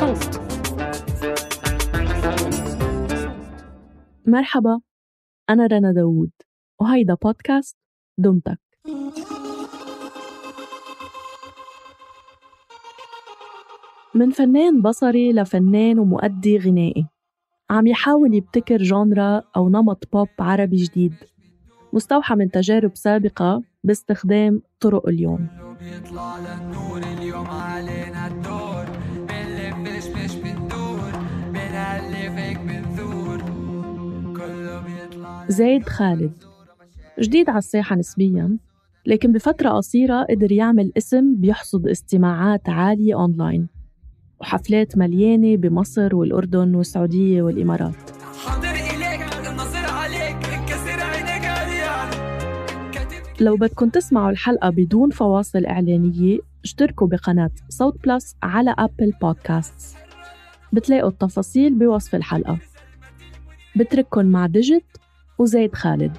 صوت. مرحبا أنا رنا داوود وهيدا بودكاست دمتك. من فنان بصري لفنان ومؤدي غنائي عم يحاول يبتكر جونرا أو نمط بوب عربي جديد مستوحى من تجارب سابقة باستخدام طرق اليوم بيطلع للنور زايد خالد. جديد على الساحة نسبياً لكن بفترة قصيرة قدر يعمل اسم بيحصد استماعات عالية أونلاين وحفلات مليانة بمصر والأردن والسعودية والإمارات. لو بدكم تسمعوا الحلقة بدون فواصل إعلانية اشتركوا بقناة صوت Plus على Apple Podcasts. بتلاقوا التفاصيل بوصف الحلقة. بترككن مع ديجيت وزيد خالد.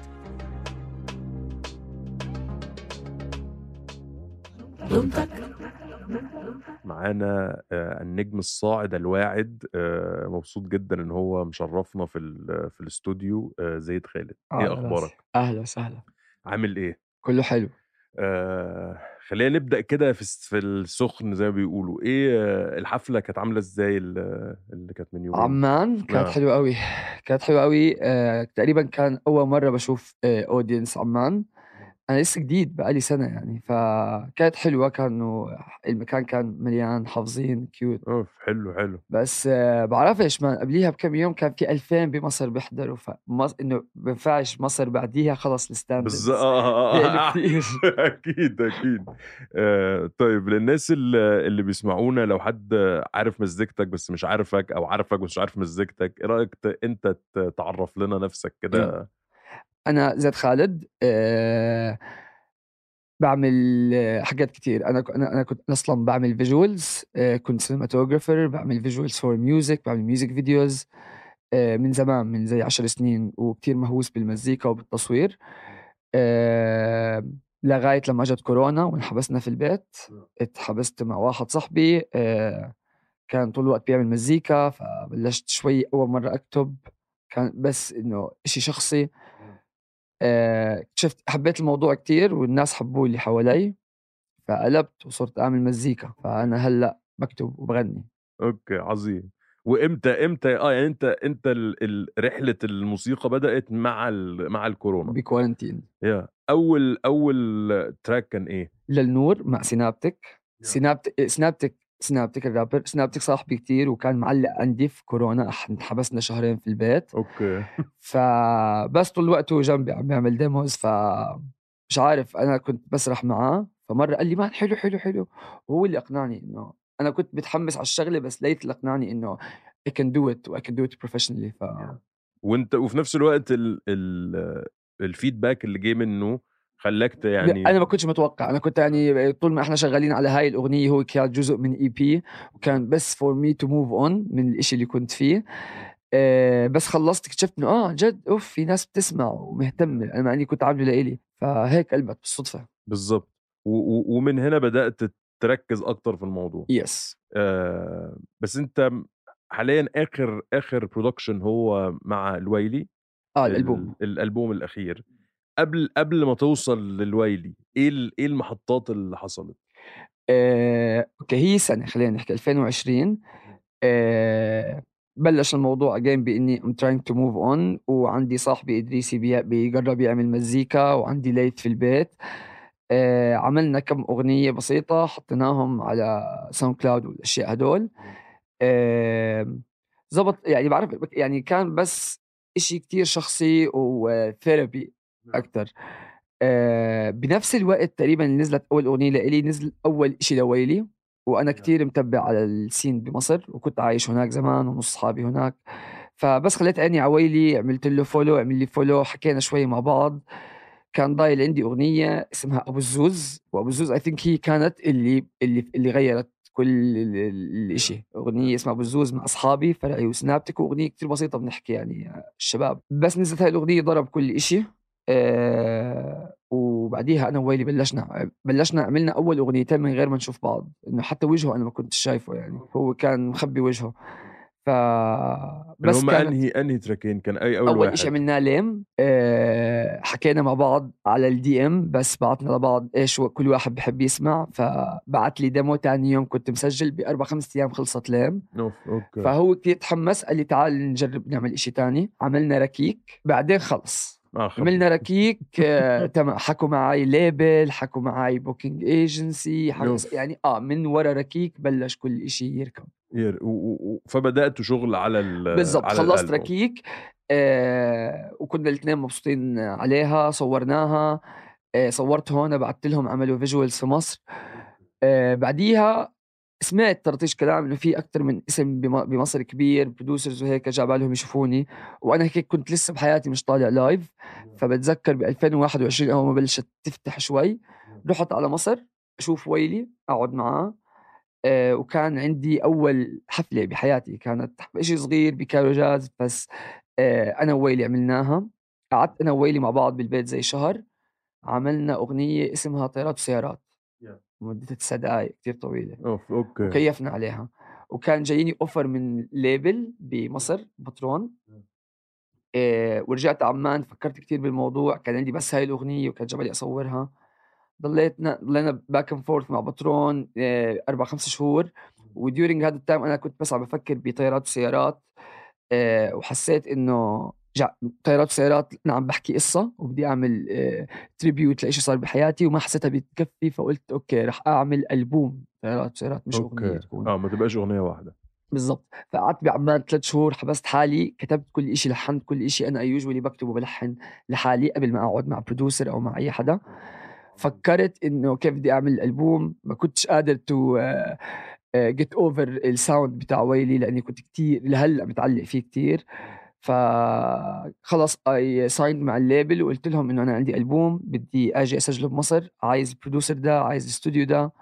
معانا آه، النجم الصاعد الواعد آه، مبسوط جدا إن هو مشرفنا في ال- في الاستوديو آه، زيد خالد. إيه أخبارك؟ أهلا وسهلا. عامل إيه؟ كله حلو. آه خلينا نبدأ كده في في السخن زي ما بيقولوا. إيه آه، الحفلة كانت عاملة إزاي ال- اللي كانت من يومين؟ عمان كانت آه. حلوة قوي كانت حلوة قوي آه، تقريبا كان أول مرة بشوف audience عمان. أنا لسه جديد بقالي سنة يعني فكانت حلوة كانوا المكان كان مليان حافظين كيوت أوف حلو حلو. بس بعرفش ما قبليها بكم يوم كان في 2000 بمصر بيحضروا فمص... إنه بينفعش مصر بعديها خلص ال standards بالظبط آه، آه، آه. كتير. أكيد أكيد. آه طيب للناس اللي اللي بيسمعونا لو حد عارف مزيكتك بس مش عارفك أو عارفك بس مش عارف مزيكتك إيه رأيك أنت تعرف لنا نفسك كده؟ أنا زيد خالد أه بعمل آه، حاجات كتير. أنا أنا أنا كنت أصلا بعمل visuals أه كنت cinematographer بعمل visuals for music بعمل music videos أه من زمان من زي عشر سنين وكتير مهووس بالمزيكا وبالتصوير. أه لغاية لما اجت كورونا وانحبسنا في البيت اتحبست مع واحد صاحبي أه كان طول الوقت بيعمل مزيكا فبلشت شوي أول مرة أكتب كان بس إنه إشي شخصي. آه، اكتشفت حبيت الموضوع كتير والناس حبوه اللي حوالي فقلبت وصرت أعمل مزيكا فأنا هلأ بكتب وبغني. أوكي عظيم. وإمتى إمتى آه يعني أنت أنت ال... ال... رحلة الموسيقى بدأت مع ال... مع الكورونا؟ ب quarantine يا أول أول track كان إيه؟ للنور مع سينابتك سينابتك سينابتك سينابتك الرابر سينابتك صاحبي كتير وكان معلق عندي في كورونا انحبسنا شهرين في البيت. أوكي. فبس طول الوقت هو جنبي عم بيعمل demos ف مش عارف أنا كنت بسرح معاه. فمرة قال لي man حلو حلو حلو. وهو اللي إقنعني إنه أنا كنت متحمس على الشغلة بس لقيت اللي إقنعني إنه I can do it و I can do it professionally ف وأنت وفي نفس الوقت ال... ال... ال feedback اللي جه منه خلاك يعني أنا ما كنتش متوقع. أنا كنت يعني طول ما إحنا شغالين على هاي الأغنية هو كان جزء من EP وكان بس for me to move on من الإشي اللي كنت فيه. آه بس خلصت اكتشفت إنه آه جد أوف في ناس بتسمع ومهتمة. أنا مع إني كنت عامله لإلي. فهيك قلبت بالصدفة. بالظبط. ومن هنا بدأت تركز أكتر في الموضوع. yes آه بس أنت حاليا آخر آخر production هو مع الويلي آه الألبوم. ال- الألبوم الأخير. قبل قبل ما توصل للويلي إيه ال- إيه المحطات اللي حصلت؟ آه، أوكي هي سنه خلينا نحكي 2020 آه، بلش الموضوع again بإني I'm trying to move on وعندي صاحبي إدريسي بي- بيجرب يعمل مزيكا وعندي ليث في البيت. آه، عملنا كم أغنية بسيطة حطيناهم على SoundCloud والأشياء هدول. آه، زبط يعني بعرف يعني كان بس إشي كتير شخصي و therapy أكثر آه، بنفس الوقت تقريبا نزلت أول أغنية لإلي نزل أول إشي لويلي وأنا كتير متبع على ال scene بمصر وكنت عايش هناك زمان ونص اصحابي هناك. فبس خليت عيني على ويلي عملت له follow عمل لي follow حكينا شوي مع بعض. كان ضايل عندي أغنية اسمها أبو الزوز وأبو الزوز I think هي كانت اللي اللي اللي غيرت كل ال- ال- الاشي أغنية اسمها أبو الزوز مع أصحابي فرعي وسنابتك وأغنية كتير بسيطة بنحكي يعني الشباب بس نزلت هاي الأغنية ضرب كل إشي. آه وبعديها أنا وويلي بلشنا بلشنا عملنا أول أغنيتين من غير ما نشوف بعض إنه حتى وجهه أنا ما كنت شايفه يعني هو كان مخبي وجهه ف بس بس هم كانت أنهي أنهي تراكين؟ كان أي أول, أول واحد؟ شيء عملناه ليم آه حكينا مع بعض على ال DM بس بعتنا لبعض إيش كل واحد بحب يسمع فبعت لي demo تاني يوم كنت مسجل بأربع خمس أيام خلصت ليم. أوكي. فهو كثير تحمس قال لي تعال نجرب نعمل إشي تاني عملنا ركيك بعدين خلص. خب- عملنا ركيك آه، تمام حكوا معي label حكوا معي booking agency. يعني آه من ورا ركيك بلش كل إشي يركب ير- و- و- فبداتوا شغل على ال بالضبط خلصت الألبوم. ركيك آه وكنا الاثنين مبسوطين عليها صورناها آه صورت هون بعثت لهم عملوا visuals في مصر آه بعديها سمعت طرطيش كلام إنه في أكثر من اسم بم- بمصر كبير producers وهيك جاب بالهم يشوفوني وأنا هيك كنت لسه بحياتي مش طالع live فبتذكر ب 2021 أول ما بلشت تفتح شوي رحت على مصر أشوف ويلي أقعد معاه آه، وكان عندي أول حفلة بحياتي كانت شيء صغير ب Cairo Jazz بس آه، أنا وويلي عملناها قعدت أنا وويلي مع بعض بالبيت زي شهر عملنا أغنية اسمها طيارات وسيارات. مدتها تسع دقائق كثير طويلة. أوف okay. وكيفنا عليها. وكان جاييني offer من label بمصر باترون. إيه ورجعت عمان فكرت كثير بالموضوع. كان عندي بس هاي الأغنية وكان جبلي أصورها. ضليتنا ضلينا back and forth مع باترون إيه أربع خمس شهور. و during هذا ال time أنا كنت بس عم بفكر بطيارات وسيارات إيه وحسيت إنه جا طيارات وسيارات أنا عم بحكي قصة وبدي أعمل tribute لإشي صار بحياتي وما حسيتها بتكفي فقلت okay رح أعمل ألبوم طيارات وسيارات مش أغنية okay تكون. آه ما تبقاش أغنية واحدة. بالضبط. فقعدت بعمان ثلاث شهور حبست حالي كتبت كل إشي لحنت كل إشي أنا usually بكتبه بلحن لحالي قبل ما أقعد مع producer أو مع أي حدا. فكرت إنه كيف بدي أعمل ألبوم ما كنتش قادر to get over ال sound بتاع ويلي لأني كنت كتير لهلأ متعلق فيه كتير. فخلص I signed مع ال label وقلت لهم إنه أنا عندي ألبوم بدي آجي أسجله بمصر. عايز ال producer ده عايز الاستوديو ده.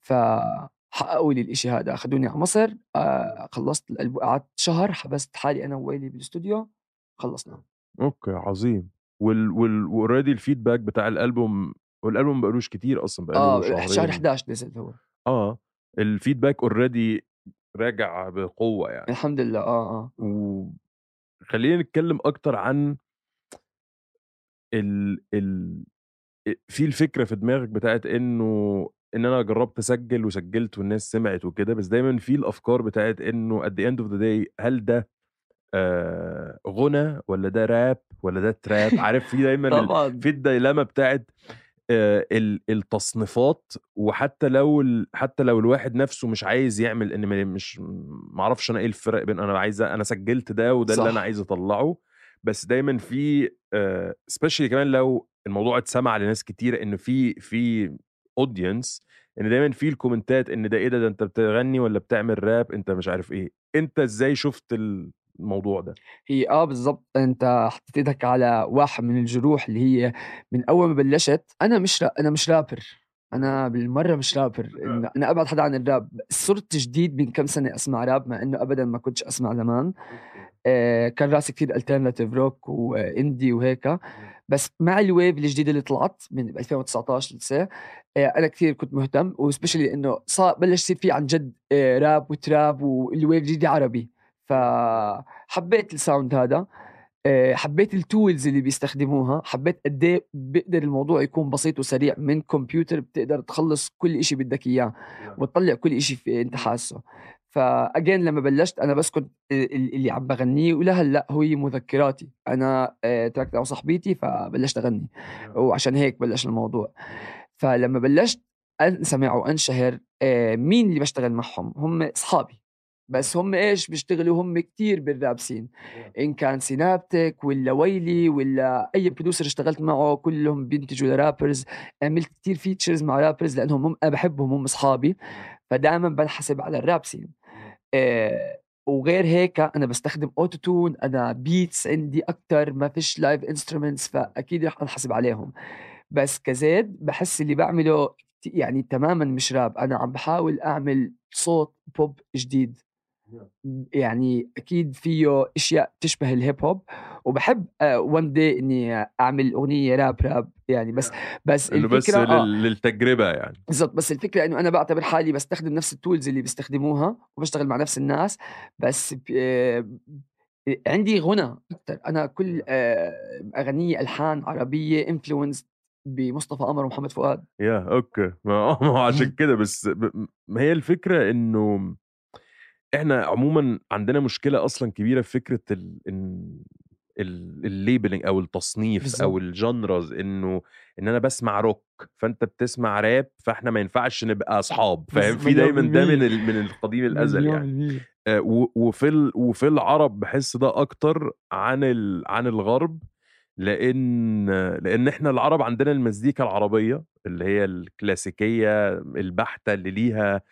فحققوا لي الإشي هذا. أخذوني على مصر. آه خلصت الالبوم قعدت شهر حبست حالي أنا وويلي بالاستوديو خلصنا. okay عظيم. وال وال و already ال feedback بتاع الألبوم والألبوم بقالوش كتير أصلا بقاله شهرين. شهر 11 نزل هو. آه ال feedback already راجع بقوة يعني. الحمد لله. آه آه. وخلينا نتكلم أكتر عن ال ال في الفكرة في دماغك بتاعت إنه إن أنا جربت أسجل وسجلت والناس سمعت وكده بس دايما في الأفكار بتاعت إنه at the end of the day هل ده آه غنى ولا ده راب ولا ده تراب عارف في دايما في الديلاما بتاعت التصنيفات وحتى لو ال- حتى لو الواحد نفسه مش عايز يعمل إن مش ما أعرفش أنا إيه الفرق بين أنا عايز أنا سجلت ده وده اللي أنا صح. عايز أطلعه بس دايما especially كمان لو الموضوع اتسمع لناس كتير انه في في audience إن دايما في الكومنتات إن ده إيه ده, ده أنت بتغني ولا بتعمل راب أنت مش عارف إيه أنت إزاي شفت الموضوع ده. هي آه بالضبط أنت حطيت إيدك على واحد من الجروح اللي هي من أول ما بلشت أنا مش را... أنا مش رابر أنا بالمرة مش رابر إن- أنا أبعد حدا عن الراب. صرت جديد من كم سنة أسمع راب مع إنه ابدا ما كنتش أسمع زمان. آه كان راسي كثير alternative rock و indie وهيك بس مع ال wave الجديد اللي طلعت من 2019 لسه آه أنا كثير كنت مهتم و especially إنه صار بلش يصير في عن جد آه راب و trap وال wave الجديد عربي. فحبيت ال sound هذا آه، حبيت ال tools اللي بيستخدموها حبيت قد إيه بيقدر الموضوع يكون بسيط وسريع من كمبيوتر بتقدر تخلص كل إشي بدك إياه وتطلع كل إشي في أنت حاسه. ف again لما بلشت أنا بس كنت ال- اللي عم بغنيه ولهلأ هو مذكراتي. أنا آه، تركت مع صاحبتي فبلشت أغني وعشان هيك بلش الموضوع. فلما بلشت انسمع وانشهر آه، مين اللي بشتغل معهم؟ هم أصحابي. بس هم إيش بيشتغلوا؟ هم كتير بال rap scene إن كان سينابتك ولا ويلي ولا أي producer اشتغلت معه كلهم بينتجوا ل rappers. عملت كتير features مع rappers لأنهم هم أنا بحبهم هم أصحابي. فدائما بنحسب على ال rap scene آه وغير هيك أنا بستخدم auto-tune أنا beats عندي أكثر ما فيش live instruments فأكيد رح أنحسب عليهم. بس كزيد بحس اللي بعمله يعني تماما مش راب. أنا عم بحاول أعمل صوت بوب جديد. يعني أكيد فيه أشياء تشبه الهيب هوب وبحب one day إني أعمل أغنية راب راب يعني بس بس إنه بس آه. لل- للتجربة يعني. بالضبط بس الفكرة إنه أنا بعتبر حالي بستخدم نفس ال tools اللي بيستخدموها وبشتغل مع نفس الناس بس آه، عندي غنى أكثر أنا كل آه، أغنية ألحان عربية influenced بمصطفى قمر ومحمد فؤاد. يا okay. ما آه، عشان كده بس ما هي الفكرة إنه إحنا عموما عندنا مشكلة أصلا كبيرة في فكرة ال... إن... ال- أو التصنيف بالظبط. أو الجانرز إنه إن أنا بسمع روك فأنت بتسمع راب فإحنا ما ينفعش نبقى أصحاب فاهم بس في دايما ده من. ال... من القديم الأزل يعني. آه، و- وفي ال... وفي العرب بحس ده أكتر عن ال... عن الغرب لأن لأن إحنا العرب عندنا المزيكا العربية اللي هي الكلاسيكية البحتة اللي ليها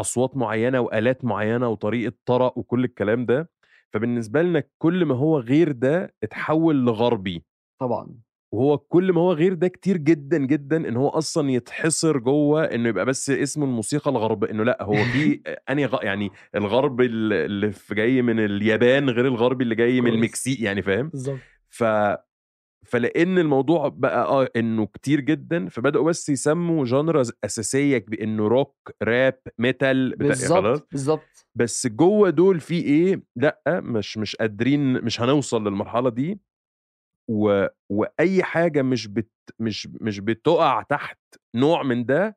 أصوات معينة وآلات معينة وطريقة طرق وكل الكلام ده فبالنسبة لنا كل ما هو غير ده اتحول لغربي. طبعا. وهو كل ما هو غير ده كتير جدا جدا إن هو أصلا يتحصر جوه إنه يبقى بس اسمه الموسيقى الغرب إنه لأ هو في اني غ... يعني الغرب ال- اللي في جاي من اليابان غير الغرب اللي جاي من. المكسيك يعني فاهم؟ بالضبط. ف فلأن الموضوع بقى آه إنه كتير جدا فبدأوا بس يسموا جانرز أساسية بانه روك راب ميتال بتاع خلاص بالضبط بالضبط. بس جوه دول في إيه؟ لأ مش مش قادرين مش هنوصل للمرحلة دي و... وأي حاجة مش بت مش مش بتقع تحت نوع من ده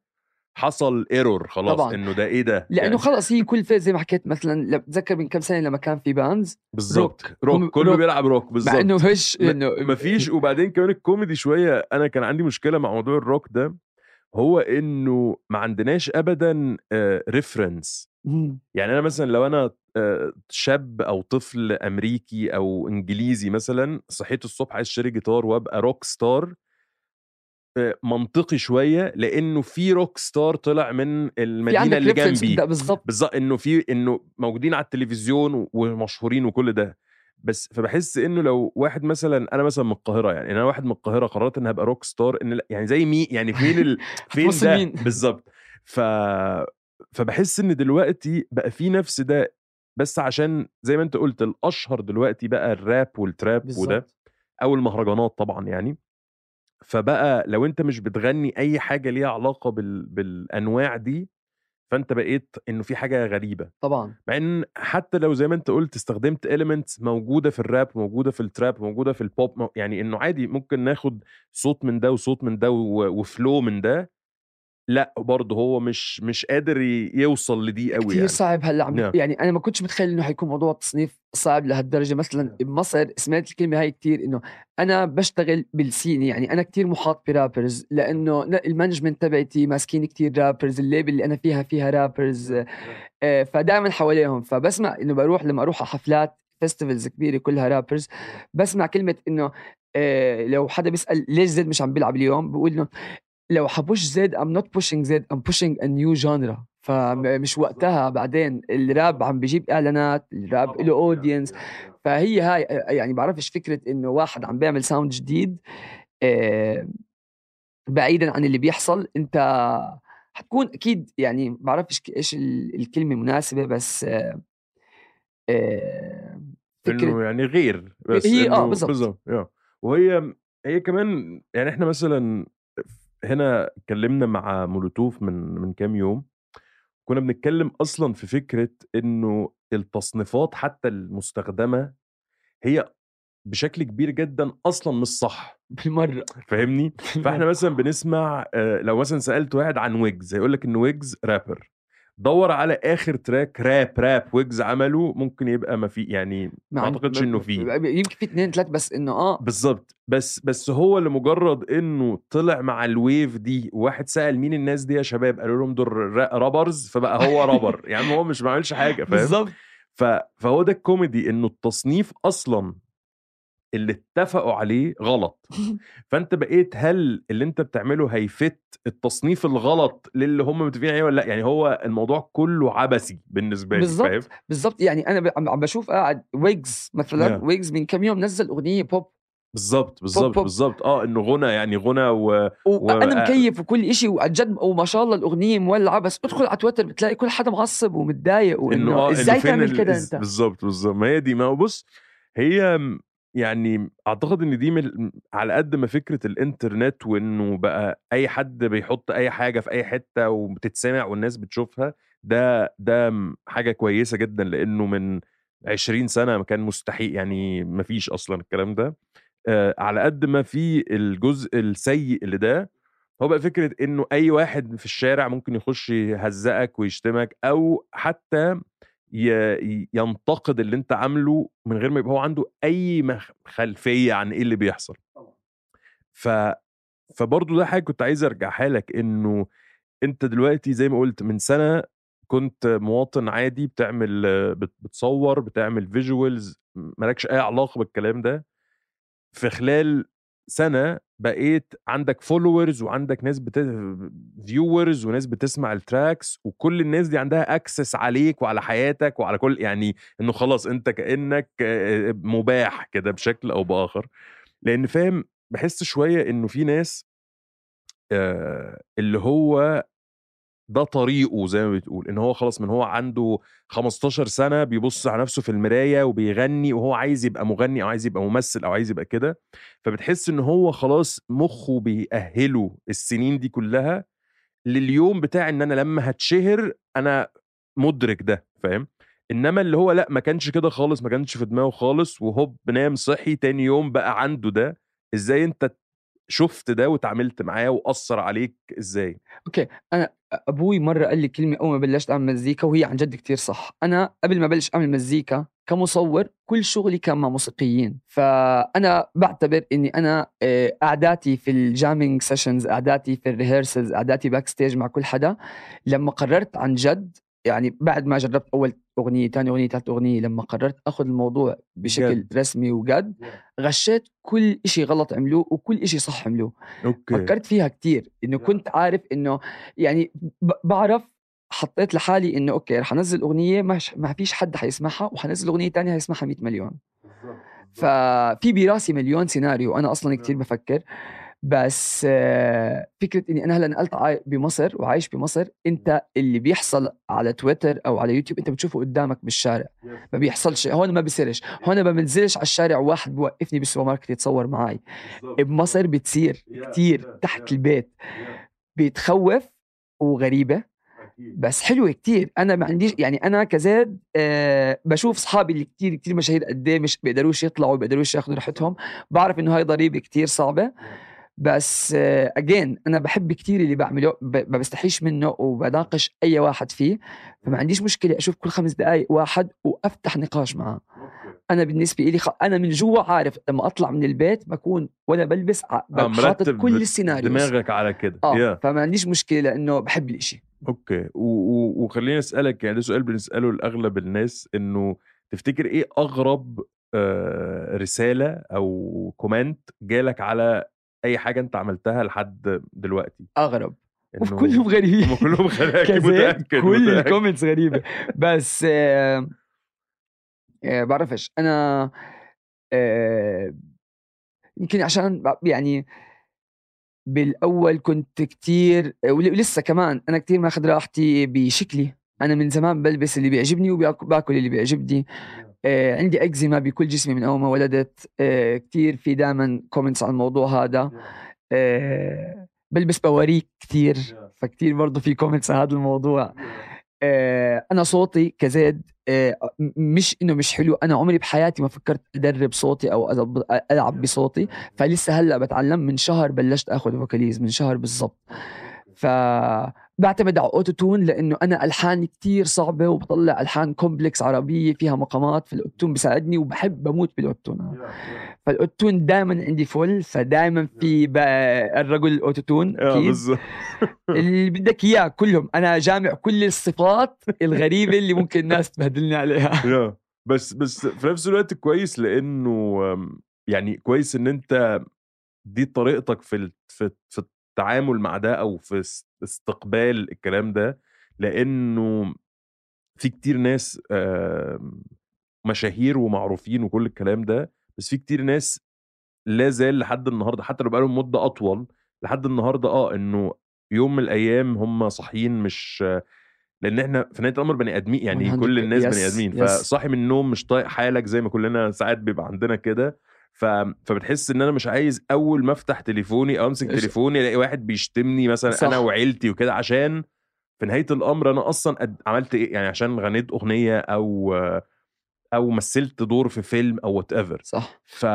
حصل ايرور خلاص طبعاً. إنه ده إيه ده لأنه يعني خلص هي كل فيز زي ما حكيت مثلا بتذكر من كم سنة لما كان في باندز بالظبط روك. روك, كله روك. بيلعب روك بالظبط مع إنه ما- إنه مفيش وبعدين كمان الكوميدي شوية أنا كان عندي مشكلة مع موضوع الروك ده هو إنه ما عندناش ابدا reference مم. يعني أنا مثلا لو أنا آه، شاب أو طفل أمريكي أو إنجليزي مثلا صحيت الصبح عايز اشتري جيتار وأبقى rock star آه، منطقي شوية لأنه في rock star طلع من المدينة اللي جنبي. ده بالضبط. بالظبط إنه في إنه موجودين على التلفزيون ومشهورين وكل ده. بس فبحس إنه لو واحد مثلا أنا مثلا من القاهرة يعني أنا واحد من القاهرة قررت إن هبقى rock star إن لا- يعني زي مين يعني فين ال... فين ده؟ بالظبط. ف فبحس إن دلوقتي بقى في نفس ده بس عشان زي ما أنت قلت الأشهر دلوقتي بقى الراب والتراب وده بالضبط أو المهرجانات طبعا يعني. فبقى لو أنت مش بتغني أي حاجة ليها علاقة بال... بالأنواع دي فأنت بقيت إنه في حاجة غريبة. طبعا. مع إن حتى لو زي ما أنت قلت استخدمت elements موجودة في الراب موجودة في التراب موجودة في البوب يعني إنه عادي ممكن ناخد صوت من ده وصوت من ده و flow من ده لأ برضه هو مش مش قادر يوصل لدي قوي كثير يعني. صعب هلأ عم نعم. يعني أنا ما كنتش متخيل إنه حيكون موضوع التصنيف صعب لهالدرجة. مثلا بمصر سمعت الكلمة هاي كتير إنه أنا بشتغل بال scene يعني أنا كتير محاط ب rappers لأنه ال management تبعتي ماسكين كتير rappers ال label اللي أنا فيها فيها rappers فدائما حواليهم. فبسمع إنه بروح لما أروح على حفلات festivals كبيرة كلها rappers بسمع كلمة إنه آه، لو حدا بيسأل ليش زيد مش عم بيلعب اليوم بقول إنه لو حبوش زيد I'm not pushing زيد I'm pushing a new genre. فمش وقتها بعدين الراب عم بيجيب إعلانات الراب له audience فهي هاي يعني بعرفش فكرة إنه واحد عم بيعمل sound جديد آه، بعيدا عن اللي بيحصل. أنت حتكون أكيد يعني بعرفش إيش ال- الكلمة مناسبة بس آه، آه، إنه فكره يعني غير بس هي- آه،. بالظبط yeah. وهي هي كمان يعني إحنا مثلا هنا اتكلمنا مع مولوتوف من من كام يوم كنا بنتكلم أصلا في فكرة إنه التصنيفات حتى المستخدمة هي بشكل كبير جدا أصلا مش صح. بالمرة فاهمني؟ فإحنا مثلا بنسمع آه، لو مثلا سألت واحد عن ويجز هيقول لك إن ويجز رابر. دور على آخر track راب راب ويجز عمله ممكن يبقى ما في يعني ما أعتقدش إنه فيه يمكن في اثنين ثلاث بس إنه آه. بالظبط بس بس هو لمجرد إنه طلع مع ال wave دي وواحد سأل مين الناس دي يا شباب؟ قالوا لهم دول را- rappers فبقى هو رابر يعني هو مش ما عملش حاجة فاهم؟ بالضبط. ف... فهو ده الكوميدي إنه التصنيف أصلا اللي اتفقوا عليه غلط. فأنت بقيت هل اللي أنت بتعمله هيفت التصنيف الغلط للي هم متفقين عليه ولا لأ؟ يعني هو الموضوع كله عبثي بالنسبة لي بالظبط. فاهم؟ بالضبط. يعني أنا عم بشوف قاعد ويجز مثلا Yeah. ويجز من كم يوم نزل أغنية بوب بالظبط بالظبط. بالظبط آه إنه غنى يعني غنى و... وأنا مكيف وكل شيء وعن جد وما شاء الله الأغنية مولعة. بس ادخل على تويتر بتلاقي كل حدا معصب ومتضايق إنه وإنه إزاي إنه فين تعمل ال- كده أنت؟ بالظبط بالظبط ما هي دي ما هو بص هي يعني أعتقد إن دي من على قد ما فكرة الإنترنت وإنه بقى أي حد بيحط أي حاجة في أي حتة وبتتسمع والناس بتشوفها ده ده حاجة كويسة جدا لأنه من 20 سنة كان مستحيل يعني ما فيش أصلا الكلام ده. آه على قد ما في الجزء السيء اللي ده هو بقى فكرة إنه أي واحد في الشارع ممكن يخش يهزقك ويشتمك أو حتى ينتقد اللي أنت عامله من غير ما يبقى هو عنده أي خلفية عن إيه اللي بيحصل. ف فبرضه ده حاجة كنت عايز أرجعها لك إنه أنت دلوقتي زي ما قلت من سنة كنت مواطن عادي بتعمل بت- بتصور بتعمل visuals مالكش أي علاقة بالكلام ده. في خلال سنة بقيت عندك followers وعندك ناس بت... viewers وناس بتسمع ال tracks وكل الناس دي عندها access عليك وعلى حياتك وعلى كل يعني إنه خلاص أنت كأنك مباح كده بشكل أو بآخر. لأن فاهم بحس شوية إنه في ناس اللي هو ده طريقه زي ما بتقول إن هو خلاص من هو عنده 15 سنة بيبص على نفسه في المراية وبيغني وهو عايز يبقى مغني أو عايز يبقى ممثل أو عايز يبقى كده فبتحس إن هو خلاص مخه بيأهله السنين دي كلها لليوم بتاع إن أنا لما هتشهر أنا مدرك ده فاهم؟ إنما اللي هو لأ ما كانش كده خالص ما كانش في دماغه خالص وهوب نام صحي تاني يوم بقى عنده ده إزاي أنت شفت ده وتعاملت معاه وأثر عليك إزاي؟ okay أنا أبوي مرة قال لي كلمة أول ما بلشت أعمل مزيكا وهي عن جد كتير صح. أنا قبل ما بلش أعمل مزيكا كمصور كل شغلي كان مع موسيقيين. فأنا بعتبر إني أنا قعداتي في ال jamming sessions قعداتي في ال rehearsals قعداتي backstage مع كل حدا. لما قررت عن جد يعني بعد ما جربت أول أغنية ثاني أغنية ثالث أغنية لما قررت أخذ الموضوع بشكل جد. رسمي وجد غشيت كل إشي غلط عملوه وكل إشي صح عملوه. okay. فكرت فيها كتير إنه كنت عارف إنه يعني بعرف حطيت لحالي إنه okay رح أنزل أغنية ما فيش حد حيسمعها وحنزل أغنية تانية حيسمعها 100 مليون. ففي براسي مليون سيناريو أنا أصلا كتير بفكر. بس آه، فكرة إني أنا هلأ نقلت بمصر وعايش بمصر أنت اللي بيحصل على تويتر أو على يوتيوب أنت بتشوفه قدامك بالشارع. ما بيحصلش هون ما بيصيرش. هون ما بنزلش على الشارع واحد بوقفني بالسوبر ماركت يتصور معي بمصر بتصير كتير تحت البيت. بتخوف وغريبة بس حلوة كتير. أنا ما عنديش يعني أنا كزاد آه بشوف صحابي اللي كتير كتير مشاهير قد إيه مش بيقدروش يطلعوا بيقدروش ياخذوا راحتهم. بعرف إنه هاي ضريبة كتير صعبة. بس اجين أنا بحب كتير اللي بعمله ما بستحيش منه وبناقش أي واحد فيه فما عنديش مشكلة أشوف كل خمس دقائق واحد وأفتح نقاش معه أنا بالنسبة لي خ... أنا من جوا عارف لما أطلع من البيت بكون وأنا بلبس آه، حاطط مرتب كل السيناريو دماغك على كده. آه yeah. فما عنديش مشكلة لأنه بحب الإشي. okay. و- و- وخليني أسألك يعني ده سؤال بنسأله لأغلب الناس إنه تفتكر إيه أغرب آه، رسالة أو comment جالك على أي حاجة أنت عملتها لحد دلوقتي. أغرب. إنه وكلهم غريبين. هم كلهم غريبين. متأكد كل. ال comments غريبة. بس آه آه بعرفش. أنا آه يمكن عشان يعني بالأول كنت كتير ولسه كمان أنا كتير ماخذ راحتي بشكلي. أنا من زمان بلبس اللي بيعجبني وباكل اللي بيعجبني. آه عندي أكزيما بكل جسمي من أول ما ولدت. آه كتير في دائما comments على الموضوع هذا. آه بلبس باروكات كتير. فكتير برضه في comments على هذا الموضوع. آه، أنا صوتي كزيد آه، مش إنه مش حلو. أنا عمري بحياتي ما فكرت أدرب صوتي أو ألعب بصوتي. فلسه هلأ بتعلم. من شهر بلشت آخذ فوكاليز من شهر بالضبط. ف بعتمد على auto-tune لأنه أنا الحاني كتير صعبة وبطلع ألحان complex عربية فيها مقامات فال auto-tune بيساعدني وبحب بموت بال auto فال auto دائما عندي full فدائما في الرجل ال auto-tune أكيد. اللي بدك إياه كلهم. أنا جامع كل الصفات الغريبة اللي ممكن الناس تبهدلني عليها. بس بس في نفس الوقت كويس لأنه يعني كويس إن أنت دي طريقتك في في في التعامل مع ده أو في استقبال الكلام ده لأنه في كتير ناس آم، مشاهير ومعروفين وكل الكلام ده بس في كتير ناس لا زال لحد النهارده حتى لو بقالهم مدة أطول لحد النهارده آه إنه يوم من الأيام هم صاحيين مش لأن إحنا في نهاية الأمر بني ادمين يعني 100% كل الناس يس، بني ادمين. فصاحي من النوم مش طايق حالك زي ما كلنا ساعات بيبقى عندنا كده ف... فبتحس إن أنا مش عايز أول ما أفتح تليفوني أو أمسك تليفوني ألاقي واحد بيشتمني مثلا صح. أنا وعيلتي وكده عشان في نهاية الأمر أنا أصلا قد... عملت إيه؟ يعني عشان غنيت أغنية أو أو مثلت دور في فيلم أو whatever صح. ف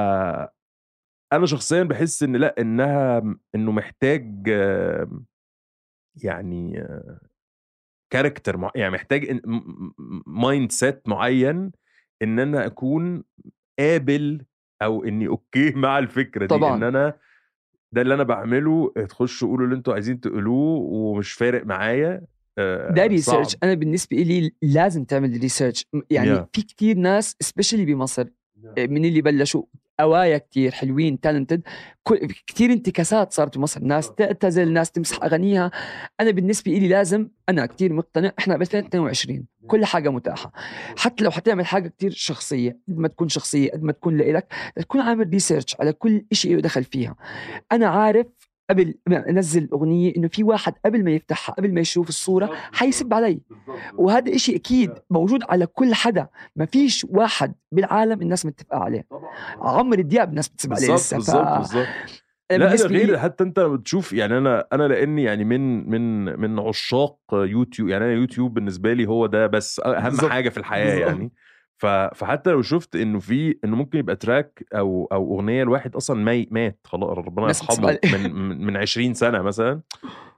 أنا شخصيا بحس إن لأ إنها إنه محتاج يعني character مع... يعني محتاج mindset معين إن أنا أكون قابل أو إني okay مع الفكرة دي طبعاً. ان أنا ده اللي أنا بعمله تخشوا قولوا اللي أنتوا عايزين تقولوه ومش فارق معايا ده research. أنا بالنسبة لي لازم تعمل research يعني Yeah. في كتير ناس especially بمصر من اللي بلشوا اوايا كتير حلوين talented كتير انتكاسات صارت بمصر ناس تعتزل ناس تمسح أغانيها. أنا بالنسبة لي لازم أنا كتير مقتنع إحنا ب 2022 كل حاجة متاحة. حتى لو حتعمل حاجة كتير شخصية قد ما تكون شخصية قد ما تكون لإلك تكون عامل research على كل شيء له دخل فيها. أنا عارف قبل ما أنزل اغنيه إنه في واحد قبل ما يفتحها قبل ما يشوف الصورة حيسب علي. وهذا إشي أكيد موجود على كل حدا. ما فيش واحد بالعالم الناس متفقة عليه. عمرو دياب الناس بتسب عليه لسه بالظبط بالظبط أنا لا بالنسبة غير حتى أنت بتشوف يعني أنا أنا لأني يعني من من من عشاق يوتيوب يعني أنا يوتيوب بالنسبة لي هو ده بس أهم بالظبط. حاجة في الحياة بالظبط. يعني. فحتى لو شفت إنه في إنه ممكن يبقى track أو أو أغنية الواحد أصلا مي مات خلاص ربنا يرحمه. من من- من 20 سنة مثلا.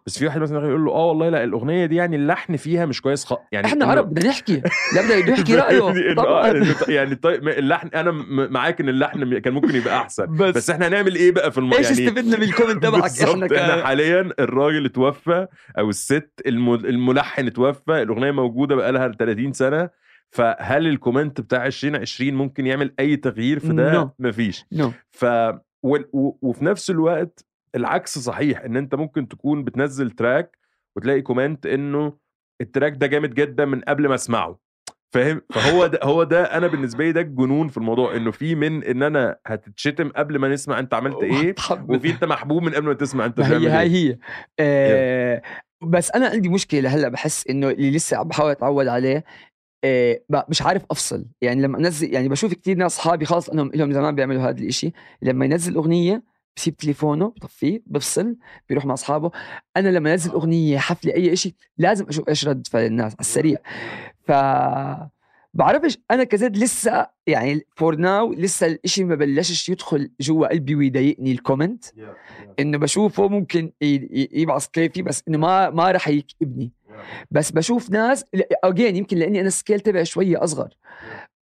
بس في واحد مثلا يقول له آه والله لا الأغنية دي يعني اللحن فيها مش كويس خ... يعني إحنا عرب بدنا نحكي. لا بدنا بده يحكي يعني آه، طبعا إنه يعني طيب اللحن أنا معاك إن اللحن كان ممكن يبقى أحسن. بس, بس إحنا هنعمل إيه بقى في الم... إيش يعني استفدنا من ال comment تبعك؟ إحنا إحنا ك... حاليا الراجل اتوفى أو الست الم... الملحن اتوفى الأغنية موجودة بقى لها 30 سنة. فهل ال comment بتاع 2020 ممكن يعمل أي تغيير في ده؟ No. مفيش. no. ف و... و... وفي نفس الوقت العكس صحيح إن أنت ممكن تكون بتنزل track وتلاقي comment إنه ال track ده جامد جدا من قبل ما أسمعه. فاهم؟ فهو ده هو ده أنا بالنسبة لي ده الجنون في الموضوع إنه في من إن أنا هتتشتم قبل ما نسمع أنت عملت إيه وفي أنت محبوب من قبل ما تسمع أنت بتعمل هي إيه. هي آه بس أنا عندي مشكلة هلأ بحس إنه اللي لسه عم بحاول أتعود عليه ب- مش عارف أفصل. يعني لما أنزل يعني بشوف كثير ناس أصحابي خلص إنهم لهم زمان بيعملوا هذا الإشي. لما ينزل أغنية بسيب تليفونه بطفيه بفصل بيروح مع أصحابه. أنا لما انزل أغنية حفلة أي شيء لازم أشوف إيش رد فعل الناس على السريع. ف بعرفش أنا كزيد لسه يعني for now لسه الإشي ما بلشش يدخل جوا قلبي ويضايقني ال comment إنه بشوفه ممكن يبعث كيفي بس إنه ما ما راح يكئبني. بس بشوف ناس اجين يمكن لأني أنا ال skill تبعي شوية أصغر.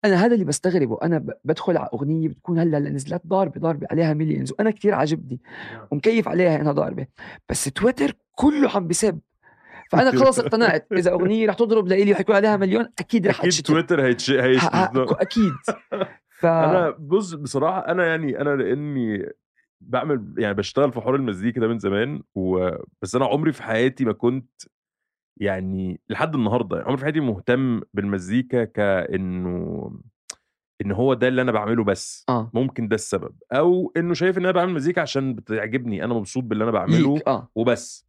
أنا هذا اللي بستغربه. أنا بدخل على أغنية بتكون هلأ نزلت ضاربة ضاربة عليها مليونز وأنا كثير عاجبني ومكيف عليها إنها ضاربة. بس تويتر كله عم بسب. فأنا خلص اقتنعت. إذا أغنية رح تضرب لإلي وحيكون عليها مليون أكيد رح أكيد تويتر هيتش ه- هيش ه- أكيد. ف أنا بص بصراحة أنا يعني أنا لأني بعمل يعني بشتغل في حوار المزيكا ده من زمان و... بس أنا عمري في حياتي ما كنت يعني لحد النهارده عمري في حياتي مهتم بالمزيكا كإنه إن هو ده اللي أنا بعمله بس آه. ممكن ده السبب أو إنه شايف إن أنا بعمل مزيكا عشان بتعجبني أنا مبسوط باللي أنا بعمله آه. وبس.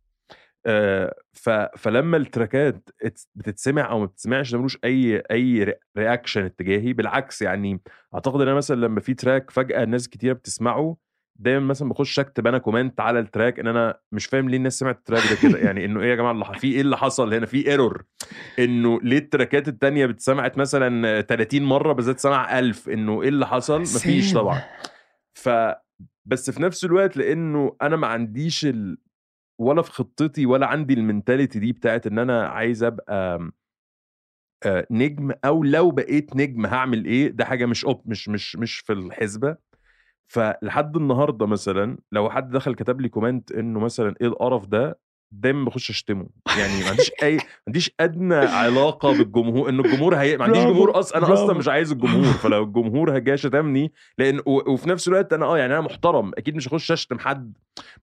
آه ف... فلما ال track ات ات- بتتسمع أو ما بتتسمعش ده ملوش أي أي reaction اتجاهي بالعكس يعني أعتقد إن أنا مثلا لما في track فجأة ناس كتيرة بتسمعه دايما مثلا بخش أكتب أنا comment على ال track إن أنا مش فاهم ليه الناس سمعت ال track ده كده. يعني إنه إيه يا جماعة اللي في إيه اللي حصل هنا؟ في error إنه ليه ال track ات التانية بتسمعت مثلا 30 مرة بالذات سمع 1000 إنه إيه اللي حصل؟ مفيش. طبعا. ف بس في نفس الوقت لإنه أنا ما عنديش ال... ولا في خطتي ولا عندي ال mentality دي بتاعت إن أنا عايز أبقى آه، نجم أو لو بقيت نجم هعمل إيه؟ ده حاجة مش أوب مش مش مش في الحسبة. فلحد النهارده مثلا لو حد دخل كتب لي comment إنه مثلا إيه القرف ده دايما بخش أشتمه. يعني ما عنديش أي ما عنديش أدنى علاقة بالجمهور إن الجمهور هي ما عنديش جمهور أصلا أنا أصلا. مش عايز الجمهور. فلو الجمهور جه شتمني لأن و- وفي نفس الوقت أنا آه يعني أنا محترم أكيد مش هخش أشتم حد.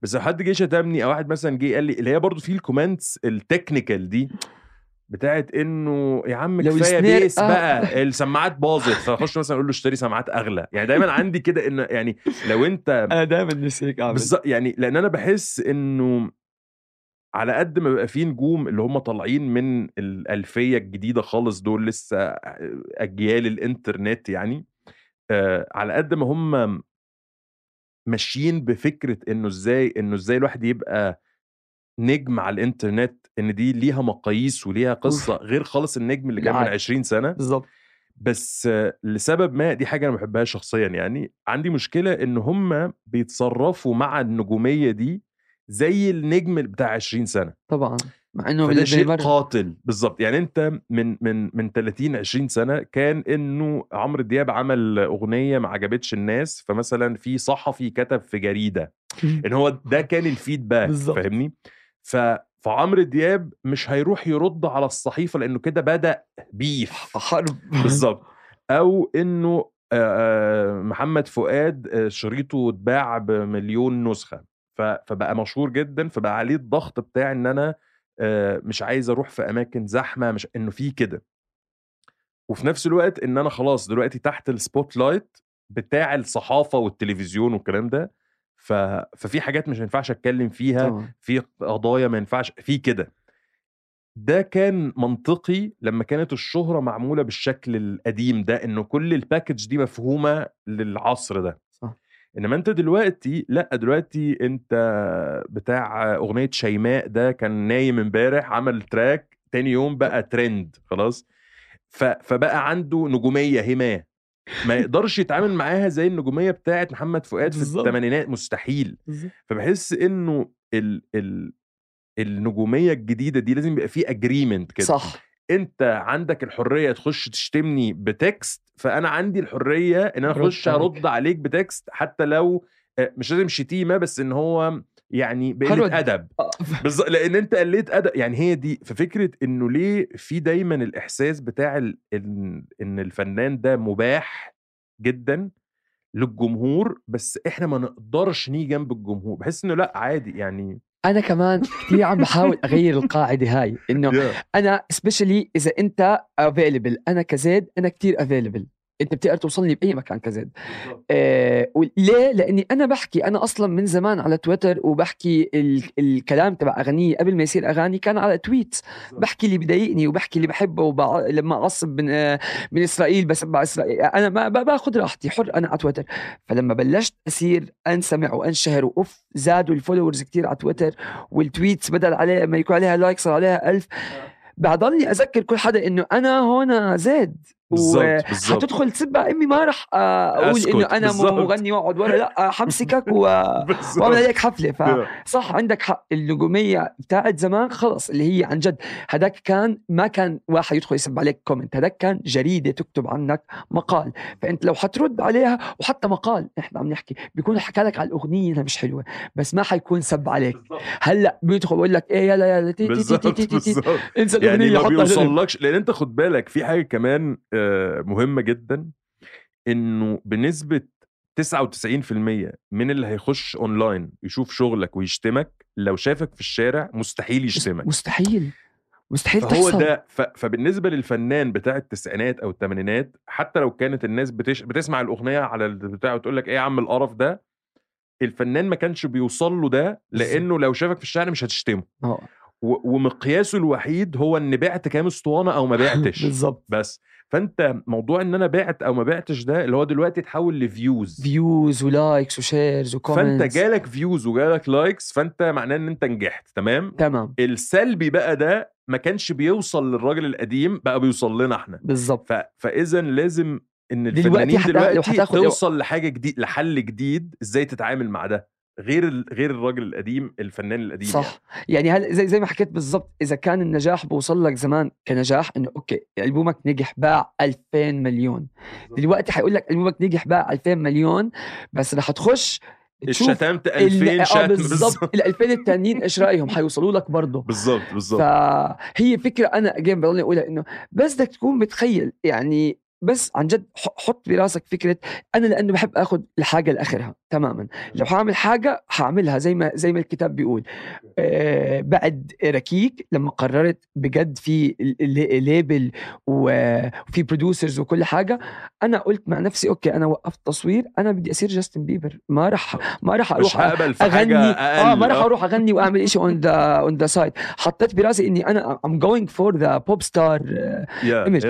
بس لو حد جه شتمني أو واحد مثلا جه قال لي اللي هي برضو في ال comments ال technical دي بتاعت إنه يا عم كفاية bass آه. بقى السماعات باظت فأخش مثلا أقول له اشتري سماعات أغلى يعني دايما عندي كده إن يعني لو أنت أنا دائما نفسي هيك أعمل بالظبط يعني لأن أنا بحس إنه على قد ما بيبقى في نجوم اللي هم طالعين من الألفية الجديدة خالص دول لسه أجيال الإنترنت يعني آه على قد ما هم ماشيين بفكرة إنه إزاي إنه إزاي الواحد يبقى نجم على الإنترنت إن دي ليها مقاييس وليها قصة غير خالص النجم اللي كان من العادي. 20 سنة. بالضبط بس لسبب ما دي حاجة أنا ما بحبهاش شخصيا يعني. عندي مشكلة إن هم بيتصرفوا مع النجومية دي زي النجم بتاع 20 سنة. طبعا. مع إنه فده شيء قاتل. بالظبط. يعني أنت من من من 30 20 سنة كان إنه عمرو دياب عمل أغنية ما عجبتش الناس. فمثلا في صحفي كتب في جريدة. إن هو ده كان الفيدباك. بالظبط. فاهمني؟ ف فعمرو دياب مش هيروح يرد على الصحيفة لأنه كده بدأ beef حرب. بالظبط أو إنه محمد فؤاد شريطه اتباع بمليون نسخة. فبقى مشهور جدا فبقى عليه الضغط بتاع إن أنا مش عايز أروح في أماكن زحمة مش إنه في كده. وفي نفس الوقت إن أنا خلاص دلوقتي تحت ال spotlight بتاع الصحافة والتلفزيون والكلام ده ف... ففي حاجات مش ينفعش أتكلم فيها طبعا في قضايا ما ينفعش في كده ده كان منطقي لما كانت الشهرة معمولة بالشكل القديم ده انه كل ال package دي مفهومة للعصر ده صح. إنما أنت دلوقتي لأ دلوقتي أنت بتاع أغنية شيماء ده كان نايم امبارح عمل track تاني يوم بقى ترند خلاص. فبقى عنده نجومية هما ما يقدرش يتعامل معاها زي النجومية بتاعت محمد فؤاد في. الثمانينات مستحيل. فبحس إنه ال ال النجومية الجديدة دي لازم يبقى في agreement كده صح أنت عندك الحرية تخش تشتمني ب text فأنا عندي الحرية إن أنا أخش. أرد عليك ب text حتى لو آه، مش لازم شتيمة بس إن هو يعني. بقلة أدب. آه. بالظبط لأن أنت قليت أدب. يعني هي دي ففكره إنه ليه في دايما الإحساس بتاع ال... إن إن الفنان ده مباح جدا للجمهور بس إحنا ما نقدرش نيجي جنب الجمهور. بحس إنه لأ عادي يعني. أنا كمان كثير عم بحاول أغير القاعدة هاي. إنه أنا specially إذا أنت available أنا كزيد أنا كتير available أنت بتقدر توصلني بأي مكان كزيد. آه ليه؟ لأني أنا بحكي أنا أصلا من زمان على تويتر وبحكي ال- الكلام تبع أغاني قبل ما يصير أغاني كان على tweets. بحكي اللي بضايقني وبحكي اللي بحبه وبع... لما أعصب من آه، من إسرائيل بسبع إسرائيل. أنا ما باخذ راحتي حر أنا على تويتر. فلما بلشت أصير أنسمع وأنشهر وأوف زادوا ال followers كتير على تويتر وال tweets بدل عليها ما يكون عليها like صار عليها ألف. بضلني أذكر كل حدا إنه أنا هون زيد. بالظبط بالظبط حتدخل تسب إمي ما رح آه، أقول إنه أنا بالظبط. مغني واقعد ورا لأ آه، حمسكك و... وأعمل عليك حفلة. ف... Yeah. صح عندك حق. النجوميه بتاعت زمان خلص اللي هي عن جد. هداك كان ما كان واحد يدخل يسب عليك comment هداك كان جريدة تكتب عنك مقال. فأنت لو حترد عليها وحتى مقال إحنا عم نحكي بيكون حكى لك على الأغنية إنها مش حلوة بس ما حيكون سب عليك. هلأ بيدخل بيقول لك إيه يلا يلا تي تي تي تي تي تي انسى يعني الأغنية ما حطها جنب. بيوصلكش لأن أنت خد بالك في حاجة كمان آه، مهمة جدا إنه بنسبة 99% من اللي هيخش اونلاين يشوف شغلك ويشتمك لو شافك في الشارع مستحيل يشتمك. مستحيل مستحيل فهو تحصل. ده ف... فبالنسبة للفنان بتاع التسعينات أو الثمانينات حتى لو كانت الناس بتش... بتسمع الأغنية على البتاع وتقول لك إيه يا عم القرف ده الفنان ما كانش بيوصل له ده لأنه لو شافك في الشارع مش هتشتمه. آه. ومقياسه الوحيد هو ان بعت كام اسطوانة أو ما بعتش. بالظبط. بس. فأنت موضوع إن أنا بعت أو ما بعتش ده اللي هو دلوقتي اتحول ل views. views و likes و shares و comments. فأنت جالك views وجالك likes فأنت معناه إن أنت نجحت تمام؟ تمام. السلبي بقى ده ما كانش بيوصل للراجل القديم بقى بيوصل لنا إحنا. بالظبط. ف... فاذا لازم إن دلوقتي الفنانين دلوقتي, لو هتاخد- توصل لحاجة جديد لحل جديد إزاي تتعامل مع ده. غير ال... غير الراجل القديم الفنان القديم صح. يعني. هل زي زي ما حكيت بالضبط إذا كان النجاح بوصل لك زمان كنجاح إنه أوكي ألبومك نجح باع 2000 مليون. دلوقتي حيقول لك ألبومك نجح باع 2000 مليون بس رح تخش يعني ال- 2000 آه شتم. بالضبط ال 2000 التانيين إيش رأيهم؟ حيوصلوا لك برضه. بالظبط بالظبط فهي فكرة أنا اجين بضلني أقولها إنه بس بدك تكون متخيل يعني بس عن جد حط براسك فكرة أنا لأنه بحب اخذ الحاجة لآخرها تماما. لو حاعمل حاجة حاعملها زي ما زي ما الكتاب بيقول. آه بعد ركيك لما قررت بجد في label وفي producers وكل حاجة أنا قلت مع نفسي okay أنا وقفت تصوير أنا بدي أصير جاستن بيبر ما راح ما راح أروح أغني. آه ما راح أروح أغني وأعمل شيء on the on the side حطيت براسي إني أنا I'm going for the pop star image.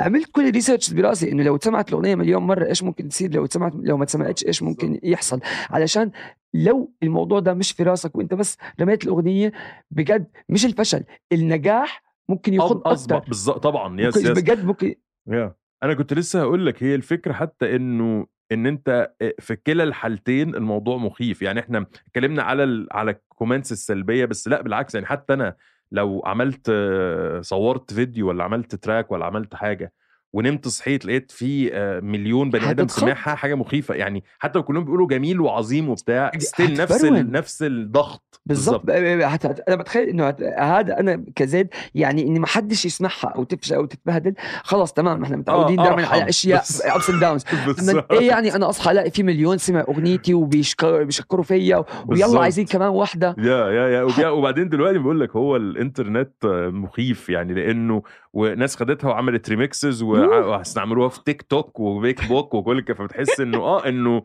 yeah فعملت كل ال research براسي إنه لو اتسمعت الأغنية مليون مرة إيش ممكن تصير؟ لو اتسمعت لو ما اتسمعتش إيش ممكن يحصل؟ علشان لو الموضوع ده مش في راسك وأنت بس رميت الأغنية بجد مش الفشل النجاح ممكن اصبح أكثر بالظبط طبعا. yes yes بجد ممكن يا أنا كنت لسه هقول لك هي الفكرة حتى إنه إن أنت في كلا الحالتين الموضوع مخيف. يعني إحنا اتكلمنا على ال... على ال comments السلبية بس لأ بالعكس. يعني حتى أنا لو عملت آه، صورت فيديو ولا عملت track ولا عملت حاجة ونمت صحيت لقيت في آه، مليون بني آدم. سمعها حاجة مخيفة يعني حتى لو كلهم بيقولوا جميل وعظيم وبتاع still نفس. ال... نفس الضغط هت- هت- أنا بتخيل إنه هت- هذا أنا كزيد يعني اني ما حدش يسمعها أو تفشل أو تتبهدل خلاص تمام إحنا متعودين دائما أرحم. على أشياء بس- ups and downs بالظبط. إيه يعني أنا أصحى ألاقي في مليون سمع أغنيتي وبيشكروا بيشكروا فيا ويلا بالظبط. عايزين كمان واحدة يا يا يا وبعدين دلوقتي بقول لك هو الإنترنت مخيف يعني لأنه وناس خدتها وعملت remixes وهستعملوها في تيك توك وبيك بوك وكل كده فبتحس إنه آه إنه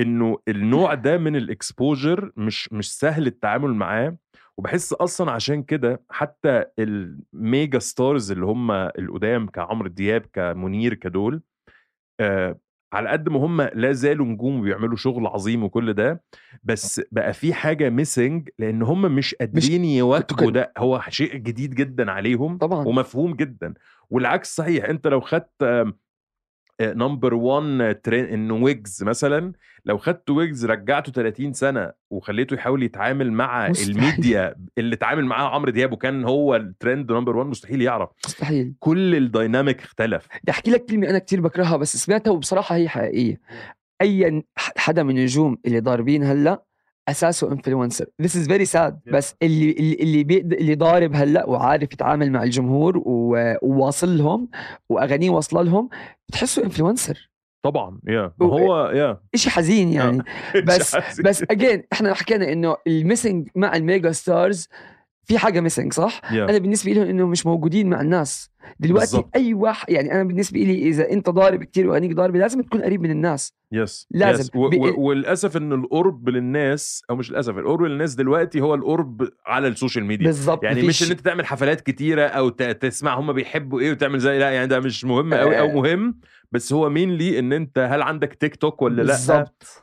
إنه النوع ده من ال exposure مش مش سهل التعامل معاه. وبحس أصلا عشان كده حتى ال mega stars اللي هم القدام كعمرو دياب كمنير كدول آه على قد ما هم لا زالوا نجوم وبيعملوا شغل عظيم وكل ده بس بقى في حاجة missing لأن هم مش قادرين يواكبوا. ده هو شيء جديد جدا عليهم طبعا ومفهوم جدا والعكس صحيح أنت لو خدت number 1 ترين إنه ويجز مثلا لو خدت ويجز رجعته 30 سنة وخليته يحاول يتعامل مع مستحيل. الميديا اللي اتعامل معاه عمرو دياب وكان هو ال trend number 1 مستحيل يعرف. مستحيل. كل ال dynamic اختلف. بدي احكي لك كلمة أنا كتير بكرهها بس سمعتها وبصراحة هي حقيقية. أي حدا من النجوم اللي ضاربين هلأ أساسه influencer This is very sad. بس اللي اللي اللي, بيقدر اللي ضارب هلأ وعارف يتعامل مع الجمهور و- وواصل لهم وأغانيه واصلة لهم بتحسه influencer طبعا yeah ما هو yeah شيء حزين يعني. بس مش بس again إحنا حكينا إنه ال missing مع ال mega stars في حاجة missing صح؟ yeah. أنا بالنسبة لهم إنه مش موجودين مع الناس دلوقتي بالضبط. أي واحد يعني أنا بالنسبة لي إذا أنت ضارب كتير واغانيك ضاربه لازم تكون قريب من الناس yes لازم. yes. و- و- وللأسف إن القرب للناس أو مش للأسف القرب للناس دلوقتي هو القرب على السوشيال ميديا بالضبط يعني مفيش- مش إن أنت تعمل حفلات كتيرة أو ت- تسمع هم بيحبوا إيه وتعمل زي لا يعني ده مش مهم قوي أو آه. مهم بس هو مين لي إن أنت هل عندك تيك توك ولا لأ؟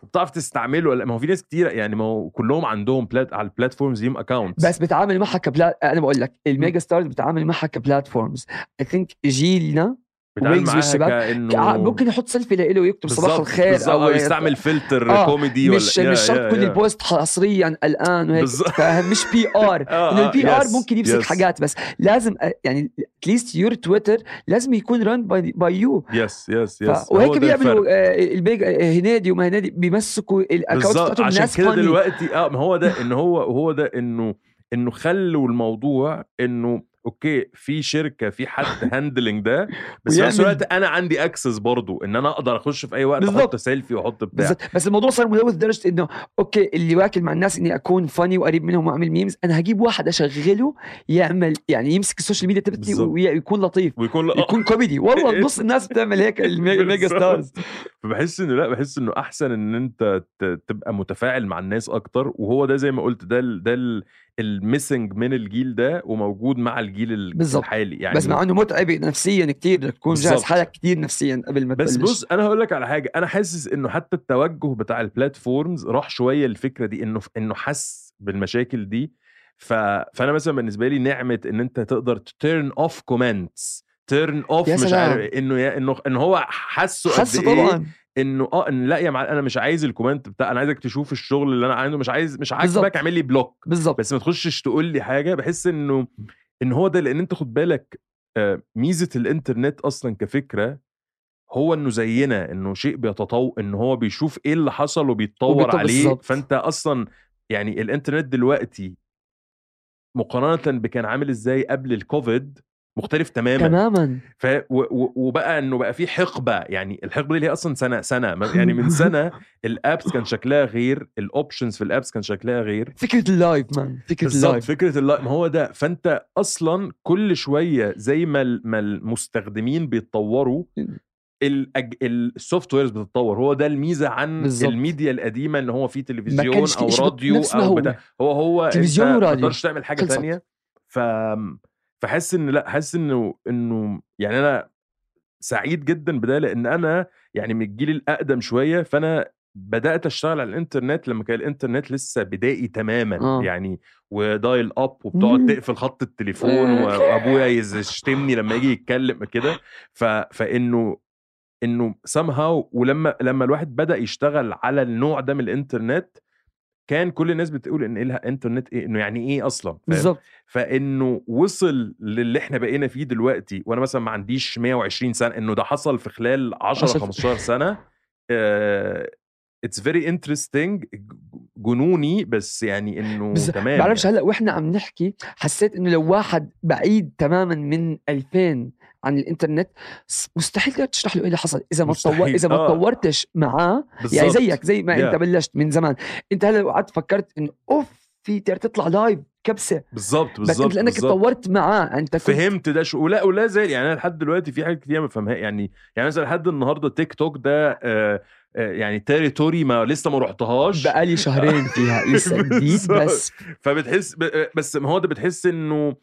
بتعرف تستعمله ولا ما هو في ناس كتيره يعني ما هو كلهم عندهم بلات على البلاتفورمز ليهم اكونتس بس بتعامل معها كبلات أنا بقول لك الميجا ستارز بتعامل معها كبلاتفورمز اي ثينك جيلنا بتعامل ويجز معاها كأنه كع- ممكن يحط سيلفي له ويكتب صباح الخير بالظبط، أو يستعمل فلتر آه، كوميدي مش ولا مش شرط كل يا. البوست حصريا الآن وهيك. فاهم مش بي ار آه، إنه آه، البي ار ممكن يمسك. حاجات بس لازم أ- يعني at least your تويتر لازم يكون run by you yes yes. yes وهيك بيعملوا. آه، ال page آه، هنادي وما هنادي بيمسكوا ال account بالظبط بتاعتهم عشان ناس كده دلوقتي آه ما هو ده إن هو هو ده إنه إنه خلوا الموضوع إنه okay في شركة في حد handling ده بس في نفس الوقت أنا عندي access برضو إن أنا أقدر أخش في أي وقت بالظبط. أحط سيلفي وأحط بتاع بالظبط بس الموضوع صار ملوث لدرجه إنه okay اللي واكل مع الناس إني أكون funny وقريب منهم وأعمل memes أنا هجيب واحد أشغله يعمل يعني يمسك السوشيال ميديا تبعتي. ويكون لطيف ويكون لأ يكون كوميدي والله نص الناس بتعمل هيك ال mega. stars فبحس إنه لأ بحس إنه أحسن إن أنت تبقى متفاعل مع الناس أكتر وهو ده زي ما قلت ده ده ال missing من الجيل ده وموجود مع الجيل ال- بالظبط. الحالي يعني بس مع إنه متعب نفسيا كثير بدك تكون جاهز. حالك كثير نفسيا قبل ما بس تبلش بص أنا هقول لك على حاجة أنا حاسس إنه حتى التوجه بتاع ال platforms راح شوية الفكرة دي إنه إنه حس بالمشاكل دي ف... فأنا مثلا بالنسبة لي نعمة إن أنت تقدر turn off comments turn off مش. عارف إنه yeah إنه ان هو حسه قد حسوا إيه طبعا إنه آه إن لا يا معلم أنا مش عايز ال comment بتاع أنا عايزك تشوف الشغل اللي أنا عايزه مش عايز مش بالظبط. عاجبك اعمل لي block بالضبط بس ما تخشش تقول لي حاجة بحس إنه إن هو ده لأن أنت خد بالك آه، ميزة الإنترنت أصلا كفكرة هو إنه زينا إنه شيء بيتطور إن هو بيشوف إيه اللي حصل وبيتطور عليه بالظبط. فأنت أصلا يعني الإنترنت دلوقتي مقارنة بكان عامل إزاي قبل الكوفيد مختلف تماما. تماما. ف و- و- وبقى إنه بقى في حقبة يعني الحقبة دي اللي هي أصلا سنة سنة. يعني من سنة الأبس كان شكلها غير ال options في ال apps كان شكلها غير. فكرة ال live man فكرة اللايف فكرة ال live ما هو ده. فأنت أصلا كل شوية زي ما ال- ما المستخدمين بيتطوروا الأج... ال softwares بتتطور. هو ده الميزة عن بالظبط. الميديا القديمة إن هو في تلفزيون أو راديو أو هو. بتاع. هو هو تلفزيون أنت ما وراديو. تقدرش تعمل حاجة. تانية. ف فحس إن لأ حاسس إنه إنه يعني أنا سعيد جدا بده لأن أنا يعني من الجيل الأقدم شوية فأنا بدأت أشتغل على الإنترنت لما كان الإنترنت لسه بدائي تماما آه. يعني ودايل اب وبتقعد مم. تقفل خط التليفون وأبويا يشتمني لما يجي يتكلم كده ف... فإنه إنه somehow ولما لما الواحد بدأ يشتغل على النوع ده من الإنترنت كان كل الناس بتقول إن إيه إنترنت إيه إنه يعني إيه أصلا فاهم؟ بالضبط فإنه وصل للي إحنا بقينا فيه دلوقتي وأنا مثلا ما عنديش 120 سنة إنه ده حصل في خلال 10 عشر- 15 سنة it's very interesting جنوني بس يعني إنه بس تمام بعرفش يعني. هلأ وإحنا عم نحكي حسيت إنه لو واحد بعيد تماما من 2000 عن الإنترنت مستحيل تقدر تشرح له إيه اللي حصل إذا ما تطور. إذا ما آه. تطورتش معاه يعني بالظبط. زيك زي ما Yeah. انت بلشت من زمان أنت هلا قعدت فكرت إنه أوف في تقدر تطلع live كبسة بالظبط بس بالظبط انت لانك. تطورت معاه أنت كنت فهمت ده شو ولا ولا زال يعني أنا لحد دلوقتي في حاجات كتير ما بفهمها يعني يعني مثلا لحد النهارده تيك توك ده آه آه يعني territory ما لسه ما رحتهاش بقالي شهرين فيها لسه جديد. بس فبتحس ب- بس ما هو ده بتحس إنه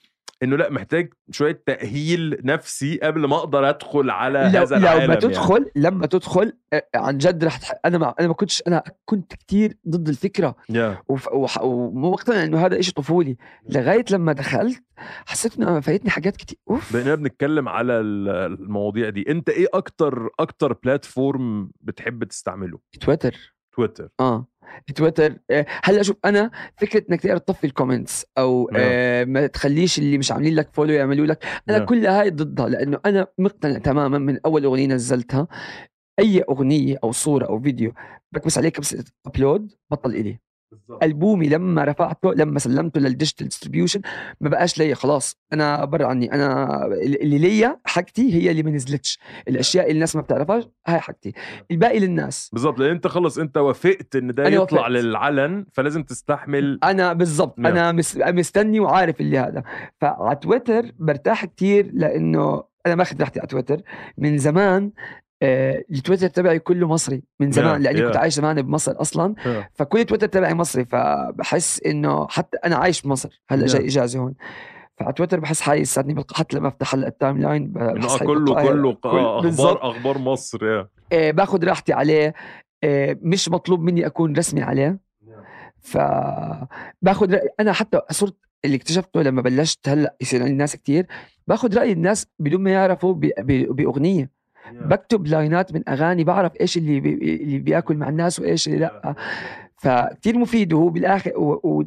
إنه لأ محتاج شوية تأهيل نفسي قبل ما أقدر أدخل على لو هذا العالم بتدخل لما تدخل آه، عن جد رح تح... أنا ما أنا ما كنتش أنا كنت كتير ضد الفكرة. يعني. yeah. وف... وح... ومو مقتنع إنه هذا إشي طفولي. لغاية لما دخلت حسيت إنه فايتني حاجات كتير أوف. بقينا بنتكلم على ال- المواضيع دي. أنت إيه أكتر أكتر platform بتحب تستعمله؟ تويتر. تويتر. آه. تويتر آه، هلا شوف أنا فكرة إنك تقدر تطفي ال comments أو نعم. آه ما تخليش اللي مش عاملين لك follow يعملوا لك أنا نعم. كل هاي ضدها لأنه أنا مقتنع تماما من أول أغنية نزلتها أي أغنية أو صورة أو فيديو بكبس عليه كبسه upload بطل إلي ألبومي لما رفعته لما سلمته لل digital distribution ما بقاش ليا خلاص. أنا برا عني. أنا اللي ليا حاجتي هي اللي ما نزلتش. الأشياء اللي الناس ما بتعرفهاش هاي حاجتي. الباقي للناس. بالظبط لأن أنت خلص أنت وافقت إن ده يطلع وافقت. للعلن فلازم تستحمل أنا بالضبط. نعم. أنا مس... مستني وعارف اللي هذا. فعلى تويتر برتاح كتير لأنه أنا ماخذ راحتي على تويتر. من زمان التويتر تبعي كله مصري من زمان Yeah, لأني yeah. كنت عايش زمان بمصر أصلا Yeah. فكل تويتر تبعي مصري فبحس إنه حتى أنا عايش بمصر هلأ Yeah. جاي إجازة هون فعلى تويتر بحس حالي لساتني حتى لما أفتح هلأ ال timeline بحس آه كله. كله كل- آه. أخبار أخبار مصر يا آه، باخذ راحتي عليه آه، مش مطلوب مني أكون رسمي عليه ف باخذ أنا حتى صرت اللي اكتشفته لما بلشت هلأ يصير عندي ناس كتير باخذ رأي الناس بدون ما يعرفوا ب- ب- بأغنية بكتب line ات من أغاني بعرف إيش اللي بي اللي بياكل مع الناس وإيش اللي لأ. فكتير مفيد وهو بالآخر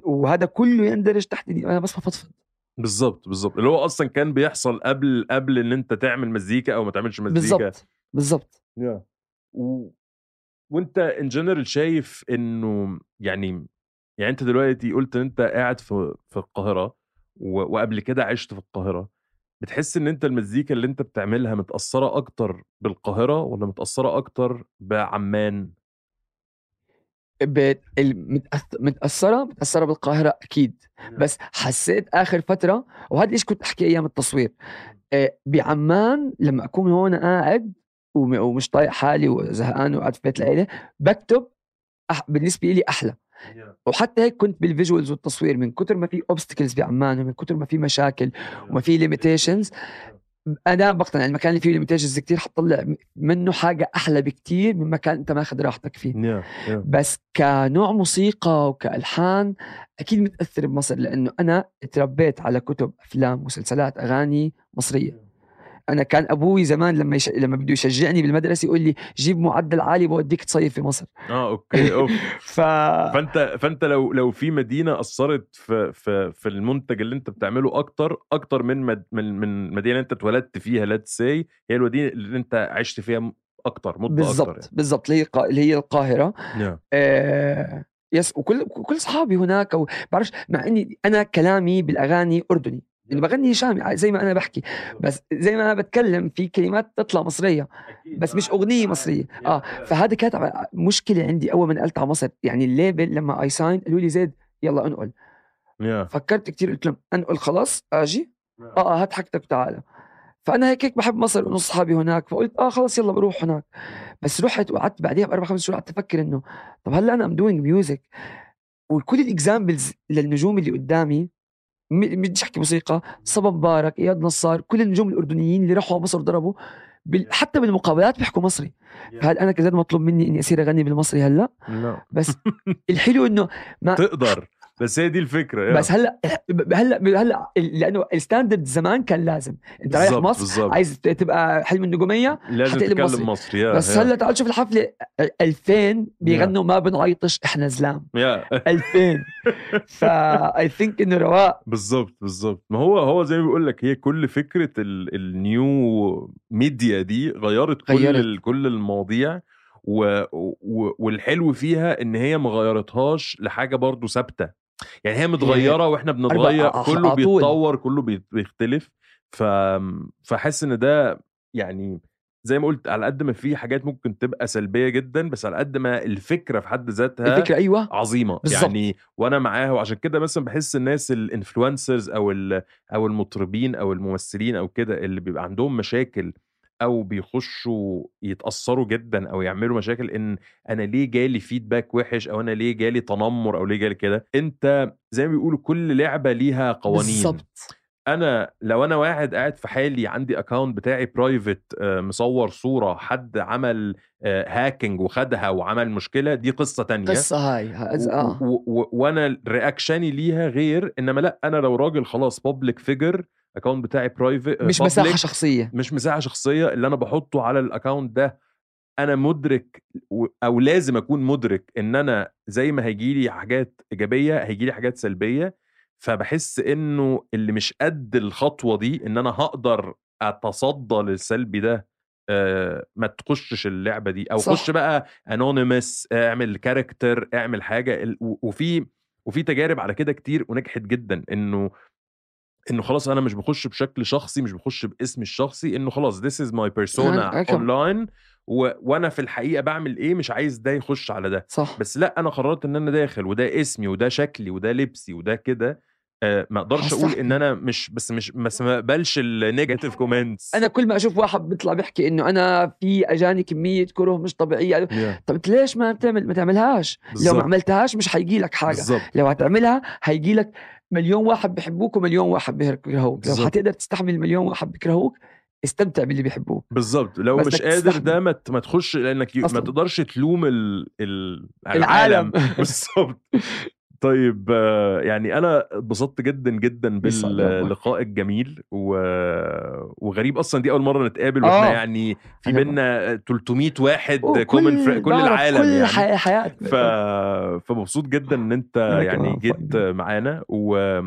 وهذا كله يندرج تحت أنا بس بفضفض بالظبط بالظبط اللي هو أصلا كان بيحصل قبل قبل إن أنت تعمل مزيكا أو ما تعملش مزيكا. بالضبط بالضبط. Yeah. و... وأنت in general شايف إنه يعني يعني أنت دلوقتي قلت إن أنت قاعد في في القاهرة و... وقبل كده عشت في القاهرة. بتحس إن أنت المزيكا اللي أنت بتعملها متأثرة أكتر بالقاهرة ولا متأثرة أكتر بعمان؟ بت- متأثرة متأثرة بالقاهرة أكيد. بس حسيت آخر فترة وهذا الإشي كنت أحكي أيام التصوير آه، بعمان لما أكون هون قاعد وم- ومش طايق حالي وزهقان وقاعد في بيت العيلة بكتب أح- بالنسبة لي أحلى. وحتى هيك كنت بال visuals والتصوير من كتر ما في obstacles بعمان ومن كتر ما في مشاكل وما في limitations أنا بقتنع المكان اللي فيه limitations كثير حتطلع منه حاجة أحلى بكثير من مكان أنت ماخذ راحتك فيه. yeah yeah بس كنوع موسيقى وكألحان أكيد متأثر بمصر لأنه أنا تربيت على كتب أفلام مسلسلات أغاني مصرية. أنا كان أبوي زمان لما يش... لما بده يشجعني بالمدرسة يقول لي جيب معدل عالي بوديك تصيف في مصر. آه okay أوف. ف فأنت فأنت لو لو في مدينة أثرت في في في المنتج اللي أنت بتعمله أكتر أكتر من مد من من مدينة أنت اتولدت فيها let's say هي المدينة اللي أنت عشت فيها أكتر مدة بالضبط أكتر بالضبط اللي هي اللي هي القاهرة. يعني. آه yes وكل كل اصحابي هناك وبعرفش مع إني أنا كلامي بالأغاني أردني. اللي بغني شامي زي ما أنا بحكي. بس زي ما أنا بتكلم في كلمات تطلع مصرية بس مش أغنية مصرية. آه فهذا كانت مشكلة عندي أول ما نقلت على مصر. يعني ال label لما I sign قالوا لي زيد يلا انقل. فكرت كتير قلت لهم انقل خلاص آجي. آه آه هات حاجتك وتعالى. فأنا هيك هيك بحب مصر ونص اصحابي هناك. فقلت آه خلص يلا بروح هناك. بس رحت وقعدت بعديها بأربع خمس شهور قعدت أفكر إنه طب هلا أنا I'm doing music وكل ال examples للنجوم اللي قدامي أحكي موسيقى. صبا مبارك إياد نصار كل النجوم الأردنيين اللي راحوا على مصر ضربوا بال... حتى بالمقابلات بيحكوا مصري. فهل أنا كذا مطلوب مني إني اصير أغني بالمصري؟ هلا. لا بس الحلو إنه ما تقدر. بس هي دي الفكرة يا. بس هلأ هلأ هلأ لأنه ال standard زمان كان لازم أنت رايح مصر بالظبط. عايز تبقى حلم النجومية لازم تتكلم مصري. مصري, yeah بس yeah. هلأ تعال شوف الحفلة 2000 بيغنوا ما بنعيطش إحنا زلام يا 2000 ف I think إنه رواق بالظبط بالظبط ما هو هو زي ما بيقول لك هي كل فكرة ال- ال new media دي غيرت كل غيرت. كل المواضيع و و والحلو فيها إن هي ما غيرتهاش لحاجة برضو ثابتة يعني هي متغيرة وإحنا بنتغير كله. بيتطور كله بيختلف ف فحس إن ده يعني زي ما قلت على قد ما في حاجات ممكن تبقى سلبية جدا بس على قد ما الفكرة في حد ذاتها الفكرة أيوه عظيمة بالظبط. يعني وأنا معاها وعشان كده مثلا بحس الناس الانفلونسرز أو أو المطربين أو الممثلين أو كده اللي بيبقى عندهم مشاكل أو بيخشوا يتأثروا جدا أو يعملوا مشاكل إن أنا ليه جالي feedback وحش أو أنا ليه جالي تنمر أو ليه جالي كده. أنت زي ما بيقولوا كل لعبة ليها قوانين. بالظبط أنا لو أنا واحد قاعد في حالي عندي account بتاعي private مصور صورة حد عمل hacking وخدها وعمل مشكلة دي قصة تانية. قصة هاي ها- آه. وأنا reaction ي ليها غير إنما لأ أنا لو راجل خلاص public figure account بتاعي private مش مساحة شخصية مش مساحة شخصية اللي أنا بحطه على ال account ده أنا مدرك أو لازم أكون مدرك إن أنا زي ما هيجي لي حاجات إيجابية هيجي لي حاجات سلبية فبحس إنه اللي مش قد الخطوة دي إن أنا هقدر أتصدى للسلبي ده آه، ما تخشش اللعبة دي أو صح. خش بقى anonymous اعمل character اعمل حاجة وفي وفي تجارب على كده كتير ونجحت جدا إنه إنه خلاص أنا مش بخش بشكل شخصي مش بخش باسمي الشخصي إنه خلاص this is my persona أنا- أنا كم- online و... وأنا في الحقيقة بعمل إيه؟ مش عايز ده يخش على ده. صح. بس لأ أنا قررت إن أنا داخل وده اسمي وده شكلي وده لبسي وده كده. آه ما أقدرش أقول. إن أنا مش بس مش بس ما أقبلش ال negative comments أنا كل ما أشوف واحد بيطلع بيحكي إنه أنا في اجاني كمية كره مش طبيعية طب أنت ليش ما بتعمل ما تعملهاش؟ لو بالظبط. ما عملتهاش مش حيجي لك حاجة. بالظبط. لو هتعملها هيجي لك مليون واحد بيحبوك ومليون واحد بيكرهوك لو. حتقدر تستحمل مليون واحد بيكرهوك استمتع باللي بيحبوك بالظبط لو مش قادر. ده ما ما تخش لأنك ي- ما أصلاً. تقدرش تلوم ال... ال... العالم. بالظبط طيب آه، يعني أنا اتبسطت جدا جدا. باللقاء الجميل و... وغريب أصلا دي أول مرة نتقابل وإحنا آه. يعني في بينا 300 واحد common. كل بعرف العالم كل يعني حي- حياتك ف... فمبسوط جدا إن أنت يعني جيت. معانا و...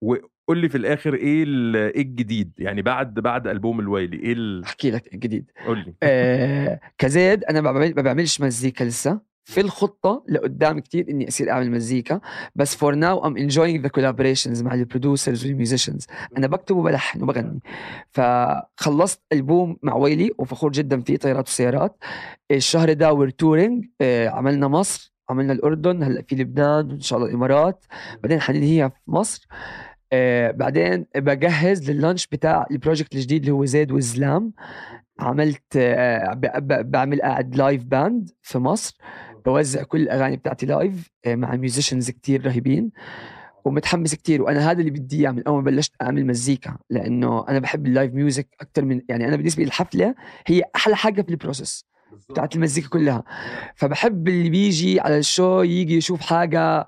وقول لي في الآخر إيه ال... إيه الجديد يعني بعد بعد ألبوم الويلي إيه ال... أحكي لك جديد قول لي آه كزيد أنا ما بعملش مزيكا لسه في الخطة لقدام كتير إني أصير أعمل مزيكا. بس for now I'm enjoying the collaborations مع ال producers وال musicians أنا بكتب وبلحن وبغني. فخلصت ألبوم مع ويلي وفخور جدا فيه طيارات وسيارات. الشهر ده we're touring عملنا مصر عملنا الأردن هلأ في لبنان وإن شاء الله الإمارات. بعدين حننهيها في مصر. آه بعدين بجهز لل launch بتاع ال project الجديد اللي هو زيد والزلام عملت آه بعمل قاعد live band في مصر. بوزع كل الأغاني بتاعتي live آه مع musicians كتير رهيبين ومتحمس كتير. وأنا هذا اللي بدي إياه من أول ما بلشت أعمل مزيكا لأنه أنا بحب ال live music أكثر من يعني أنا بالنسبة لي الحفلة هي أحلى حاجة في ال process بتاعت المزيكا كلها. فبحب اللي بيجي على ال show يجي يشوف حاجة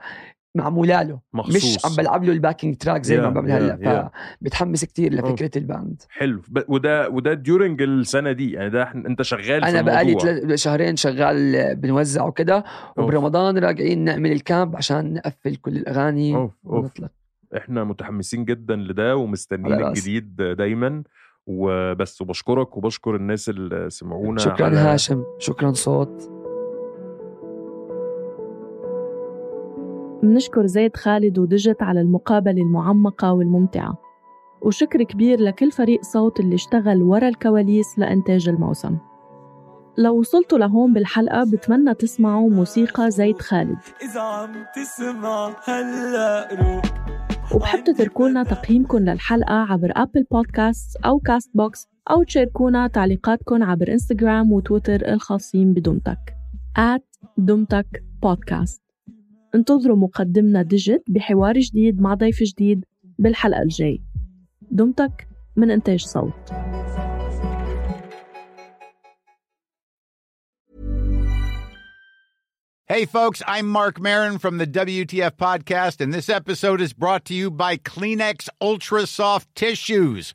معموله له مخصوص مش عم بلعب له ال backing track زي ما Yeah, بعمل yeah, هلأ yeah. فبتحمس كتير لفكرة ال band حلو ب- وده وده during السنة دي يعني ده أنت شغال أنا بقالي. تل- شهرين شغال بنوزع وكده. وبرمضان راجعين نعمل الكامب عشان نقفل كل الأغاني أوف، أوف. ونطلق إحنا متحمسين جدا لده ومستنيين. الجديد دايما وبس وبشكرك وبشكر الناس اللي سمعونا شكرا على هاشم شكرا صوت منشكر زيد خالد ودجت على المقابلة المعمقة والممتعة. وشكر كبير لكل فريق صوت اللي اشتغل ورا الكواليس لإنتاج الموسم. لو وصلتوا لهون بالحلقة بتمنى تسمعوا موسيقى زيد خالد. إذا عم تسمع هلا روح وبحب تتركولنا تقييمكم للحلقة عبر Apple Podcast أو Castbox أو تشاركونا تعليقاتكم عبر إنستغرام وتويتر الخاصين بدمتك. at دمتك بودكاست انتظروا مقدمنا ديجيت بحوار جديد مع ضيف جديد بالحلقة الجاي دمتك من إنتاج صوت Hey, folks, I'm Mark Marin from the WTF Podcast, and this episode is brought to you by Kleenex Ultra Soft Tissues,